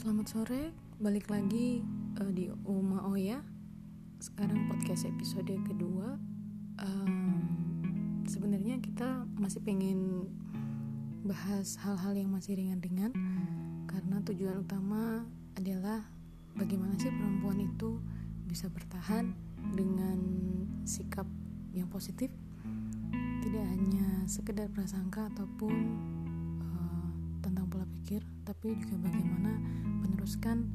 selamat sore. Balik lagi uh, di Uma Oya. Sekarang podcast episode kedua. Um, Sebenarnya kita masih pengen bahas hal-hal yang masih ringan-ringan karena tujuan utama adalah bagaimana sih perempuan itu bisa bertahan dengan sikap yang positif tidak hanya sekedar prasangka ataupun uh, tentang pola pikir tapi juga bagaimana meneruskan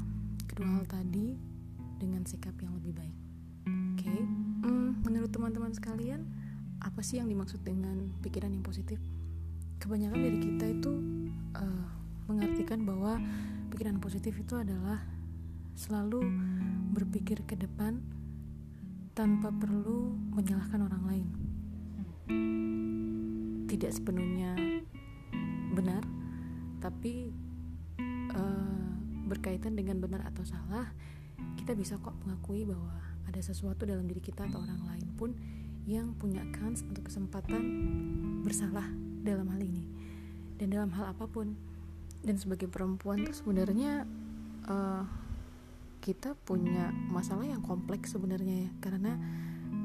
kedua hal tadi dengan sikap yang lebih baik oke okay? hmm, menurut teman-teman sekalian apa sih yang dimaksud dengan pikiran yang positif kebanyakan dari kita itu uh, mengartikan bahwa pikiran positif itu adalah selalu berpikir ke depan tanpa perlu menyalahkan orang lain tidak sepenuhnya benar tapi berkaitan dengan benar atau salah kita bisa kok mengakui bahwa ada sesuatu dalam diri kita atau orang lain pun yang punya kans untuk kesempatan bersalah dalam hal ini. Dan dalam hal apa pun. Dan sebagai perempuan tuh sebenarnya uh, kita punya masalah yang kompleks sebenarnya ya. Karena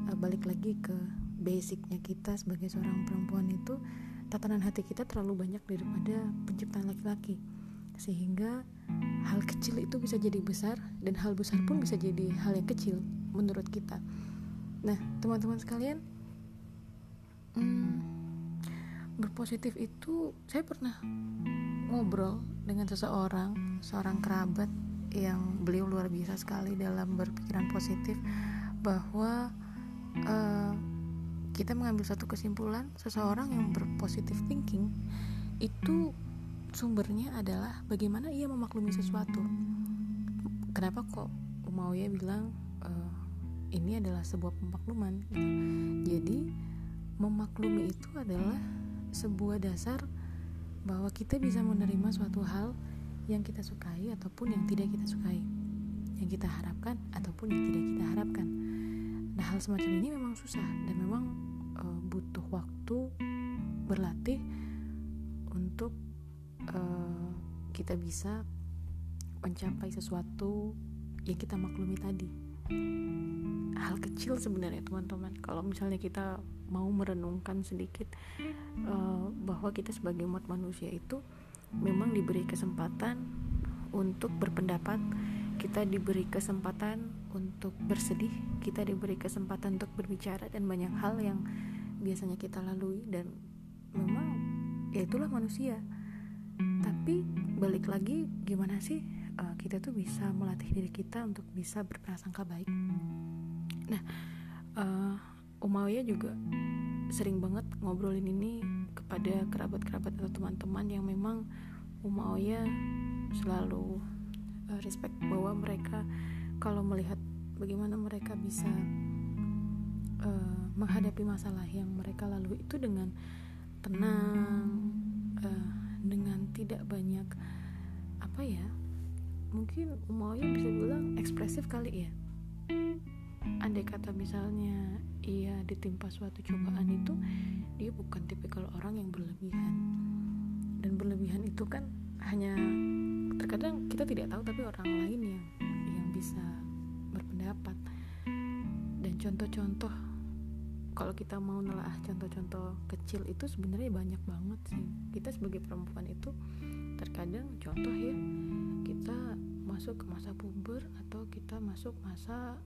uh, balik lagi ke basicnya kita sebagai seorang perempuan itu tatanan hati kita terlalu banyak daripada penciptaan laki-laki. Sehingga hal kecil itu bisa jadi besar dan hal besar pun bisa jadi hal yang kecil menurut kita. Nah teman-teman sekalian hmm, berpositif itu saya pernah ngobrol dengan seseorang seorang kerabat yang beliau luar biasa sekali dalam berpikiran positif bahwa uh, kita mengambil satu kesimpulan seseorang yang berpositif thinking itu sumbernya adalah bagaimana ia memaklumi sesuatu. Kenapa kok Umayyah bilang uh, ini adalah sebuah pemakluman? Jadi memaklumi itu adalah sebuah dasar bahwa kita bisa menerima suatu hal yang kita sukai ataupun yang tidak kita sukai, yang kita harapkan ataupun yang tidak kita harapkan. Nah hal semacam ini memang susah dan memang uh, butuh waktu berlatih untuk uh, kita bisa mencapai sesuatu yang kita maklumi tadi. Hal kecil sebenarnya teman-teman. Kalau misalnya kita mau merenungkan sedikit uh, bahwa kita sebagai umat manusia itu memang diberi kesempatan untuk berpendapat kita diberi kesempatan untuk bersedih, kita diberi kesempatan untuk berbicara dan banyak hal yang biasanya kita lalui. Dan memang ya itulah manusia. Tapi balik lagi gimana sih uh, kita tuh bisa melatih diri kita untuk bisa berprasangka baik. Nah, uh, Umayyah juga sering banget ngobrolin ini kepada kerabat-kerabat atau teman-teman yang memang Umayyah selalu uh, respect bahwa mereka kalau melihat bagaimana mereka bisa uh, menghadapi masalah yang mereka lalui itu dengan tenang uh, dengan tidak banyak apa ya mungkin maunya bisa bilang ekspresif kali ya. Andai kata misalnya ia ditimpa suatu cobaan itu dia bukan tipikal orang yang berlebihan. Dan berlebihan itu kan hanya terkadang kita tidak tahu tapi orang lain yang yang bisa berpendapat. Dan contoh-contoh kalau kita mau nelaah contoh-contoh kecil itu sebenarnya banyak banget sih. Kita sebagai perempuan itu terkadang contoh ya kita masuk ke masa puber atau kita masuk masa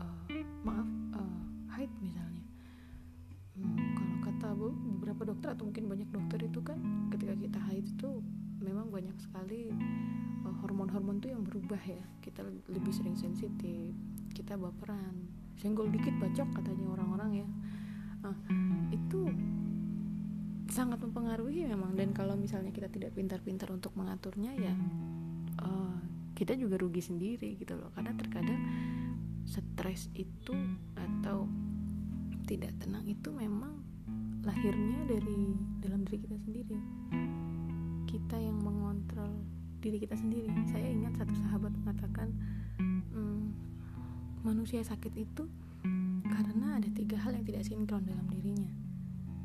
uh, maaf uh, haid misalnya. Hmm, kalau kata beberapa dokter atau mungkin banyak dokter itu kan ketika kita haid itu memang banyak sekali uh, hormon-hormon tuh yang berubah ya. Kita lebih sering sensitif kita baperan senggol dikit bacok katanya orang-orang sangat mempengaruhi memang. Dan kalau misalnya kita tidak pintar-pintar untuk mengaturnya ya uh, kita juga rugi sendiri gitu loh. Karena terkadang stres itu atau tidak tenang itu memang lahirnya dari dalam diri kita sendiri. Kita yang mengontrol diri kita sendiri. Saya ingat satu sahabat mengatakan hmm, manusia sakit itu karena ada tiga hal yang tidak sinkron dalam dirinya.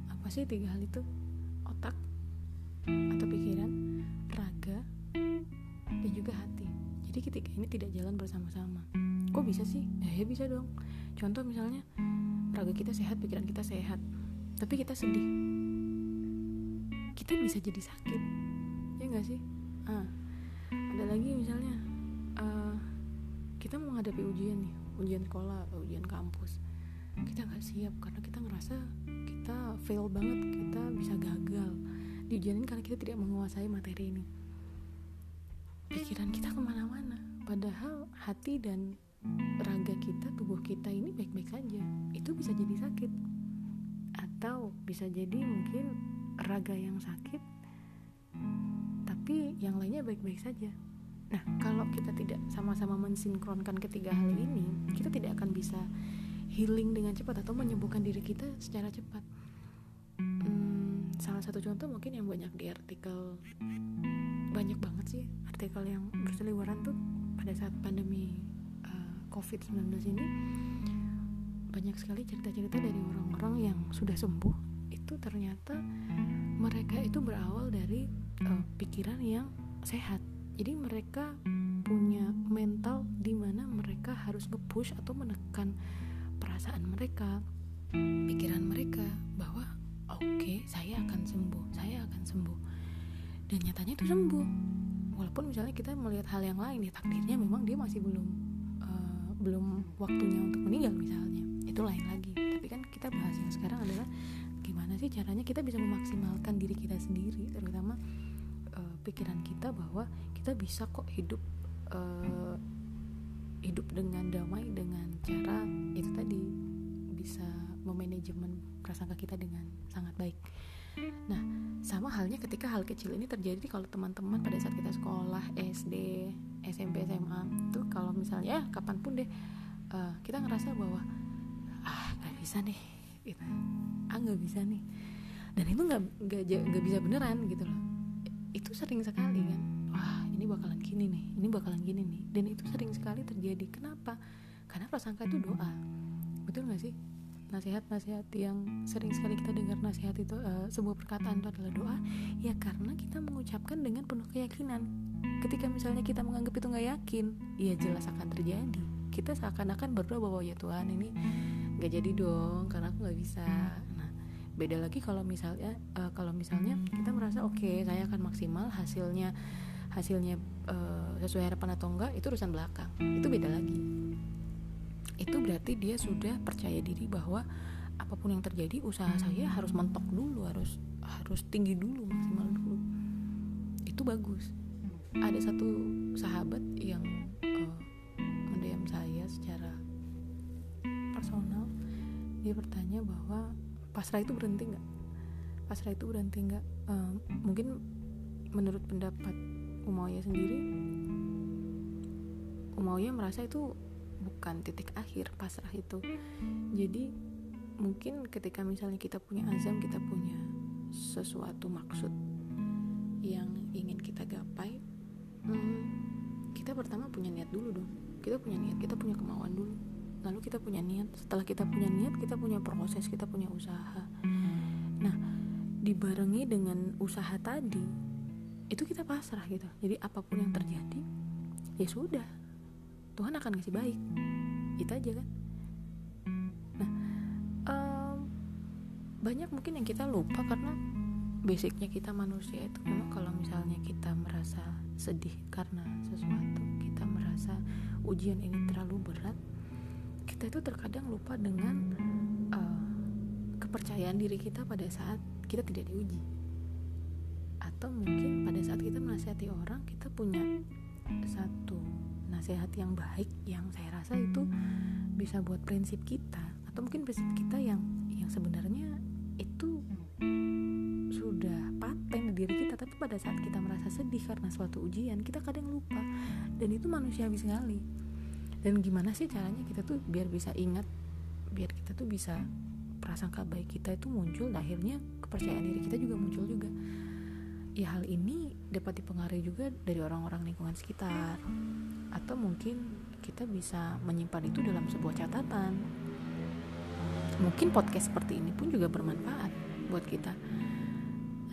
Apa sih tiga hal itu otak atau pikiran raga dan juga hati. Jadi ketika ini tidak jalan bersama-sama. Kok bisa sih? Ya, ya bisa dong. Contoh misalnya raga kita sehat pikiran kita sehat tapi kita sedih. Kita bisa jadi sakit. Ya nggak sih? Ah ada lagi misalnya uh, kita menghadapi ujian nih ujian sekolah atau ujian kampus. Kita nggak siap karena kita ngerasa fail banget kita bisa gagal. Di ujian ini karena kita tidak menguasai materi ini. Pikiran kita ke mana-mana. Padahal hati dan raga kita tubuh kita ini baik-baik saja itu bisa jadi sakit. Atau bisa jadi mungkin raga yang sakit tapi yang lainnya baik-baik saja. Nah kalau kita tidak sama-sama mensinkronkan ketiga hal ini kita tidak akan bisa healing dengan cepat atau menyembuhkan diri kita secara cepat satu contoh mungkin yang banyak di artikel banyak banget sih artikel yang berseliweran tuh pada saat pandemi uh, eh, COVID-19 ini. Banyak sekali cerita-cerita dari orang-orang yang sudah sembuh itu ternyata mereka itu berawal dari uh, pikiran yang sehat. Jadi mereka punya mental di mana mereka harus nge-push atau menekan perasaan mereka pikiran mereka bahwa oke okay, saya akan sembuh saya akan sembuh. Dan nyatanya itu sembuh. Walaupun misalnya kita melihat hal yang lain ya takdirnya memang dia masih belum uh, belum waktunya untuk meninggal misalnya. Itu lain lagi. Tapi kan kita bahas yang sekarang adalah gimana sih caranya kita bisa memaksimalkan diri kita sendiri terutama uh, pikiran kita bahwa kita bisa kok hidup uh, hidup dengan damai dengan cara itu tadi bisa memanajemen prasangka kita dengan sangat baik Nah, sama halnya ketika hal kecil ini terjadi kalau teman-teman pada saat kita sekolah SD, SMP, SMA tuh kalau misalnya kapan pun deh uh, kita ngerasa bahwa ah nggak bisa nih, gitu. ah nggak bisa nih, dan itu nggak nggak bisa beneran gitu loh. Itu sering sekali kan, wah ini bakalan gini nih, ini bakalan gini nih, dan itu sering sekali terjadi. Kenapa? Karena prasangka itu doa, betul nggak sih? Nasihat-nasihat yang sering sekali kita dengar nasihat itu uh, sebuah perkataan itu adalah doa ya karena kita mengucapkan dengan penuh keyakinan. Ketika misalnya kita menganggap itu nggak yakin ya jelas akan terjadi. Kita seakan-akan berdoa bahwa ya Tuhan ini nggak jadi dong karena aku nggak bisa. Nah beda lagi kalau misalnya uh, kalau misalnya kita merasa oke okay, saya akan maksimal hasilnya hasilnya uh, sesuai harapan atau enggak itu urusan belakang. Itu beda lagi itu berarti dia sudah percaya diri bahwa apa pun yang terjadi usaha saya harus mentok dulu harus harus tinggi dulu maksimal dulu. Itu bagus. Ada satu sahabat yang uh, mendiam saya secara personal. Dia bertanya bahwa pasrah itu berhenti nggak? Pasrah itu berhenti nggak? Uh, mungkin menurut pendapat Umayyah sendiri Umayyah merasa itu bukan titik akhir pasrah itu. Jadi mungkin ketika misalnya kita punya azam kita punya sesuatu maksud yang ingin kita gapai hmm, kita pertama punya niat dulu dong. Kita punya niat kita punya kemauan dulu. Lalu kita punya niat. Setelah kita punya niat kita punya proses kita punya usaha. Nah dibarengi dengan usaha tadi itu kita pasrah gitu. Jadi apa pun yang terjadi ya sudah Tuhan akan ngasih baik. Itu aja kan. Nah um, banyak mungkin yang kita lupa karena basicnya kita manusia itu memang kalau misalnya kita merasa sedih karena sesuatu kita merasa ujian ini terlalu berat kita itu terkadang lupa dengan uh, kepercayaan diri kita pada saat kita tidak diuji. Atau mungkin pada saat kita menasihati orang nasihat yang baik yang saya rasa itu bisa buat prinsip kita atau mungkin prinsip kita yang yang sebenarnya itu sudah paten di diri kita tapi pada saat kita merasa sedih karena suatu ujian kita kadang lupa. Dan itu manusiawi sekali. Dan gimana sih caranya kita tuh biar bisa ingat biar kita tuh bisa prasangka baik kita itu muncul akhirnya kepercayaan diri kita juga muncul juga ya hal ini dapat dipengaruhi juga dari orang-orang lingkungan sekitar. Atau mungkin kita bisa menyimpan itu dalam sebuah catatan. Mungkin podcast seperti ini pun juga bermanfaat buat kita.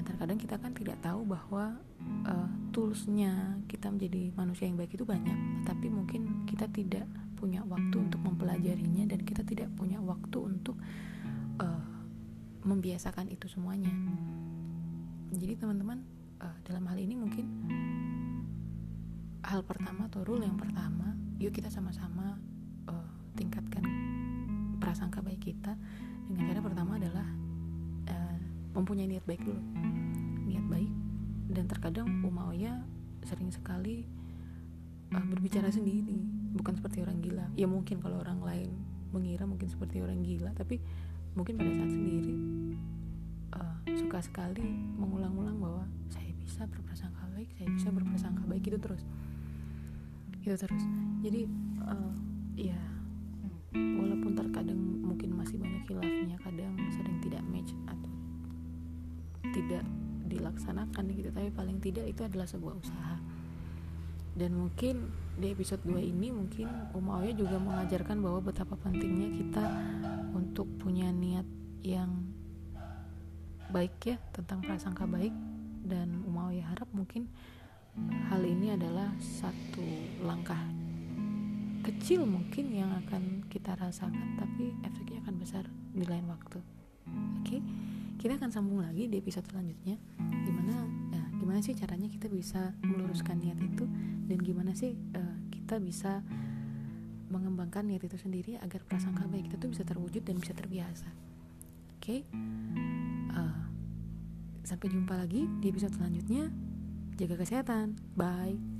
Terkadang kita kan tidak tahu bahwa uh, toolsnya kita menjadi manusia yang baik itu banyak. Tapi mungkin kita tidak punya waktu untuk mempelajarinya dan kita tidak punya waktu untuk uh, membiasakan itu semuanya. Jadi teman-teman uh, dalam hal ini mungkin hal pertama atau rule yang pertama yuk kita sama-sama uh, tingkatkan prasangka baik kita dengan cara pertama adalah uh, mempunyai niat baik dulu. Niat baik dan terkadang Umayyah sering sekali uh, berbicara sendiri bukan seperti orang gila. Ya mungkin kalau orang lain mengira mungkin seperti orang gila tapi mungkin pada saat sendiri uh, suka sekali mengulang-ulang bahwa saya bisa berprasangka baik saya bisa berprasangka baik itu terus. Itu terus. Jadi uh, ya walaupun terkadang mungkin masih banyak hilafnya kadang sering tidak match atau tidak dilaksanakan gitu tapi paling tidak itu adalah sebuah usaha. Dan mungkin di episode 2 ini mungkin Umayyah juga mengajarkan bahwa betapa pentingnya kita untuk punya niat yang baik ya tentang prasangka baik dan Umayyah harap mungkin hal ini adalah satu langkah kecil mungkin yang akan kita rasakan tapi efeknya akan besar di lain waktu oke okay? kita akan sambung lagi di episode selanjutnya di mana ya, gimana sih caranya kita bisa meluruskan niat itu dan gimana sih uh, kita bisa mengembangkan niat itu sendiri agar prasangka baik kita tuh bisa terwujud dan bisa terbiasa oke okay? Sampai jumpa lagi di episode selanjutnya. Jaga kesehatan. Bye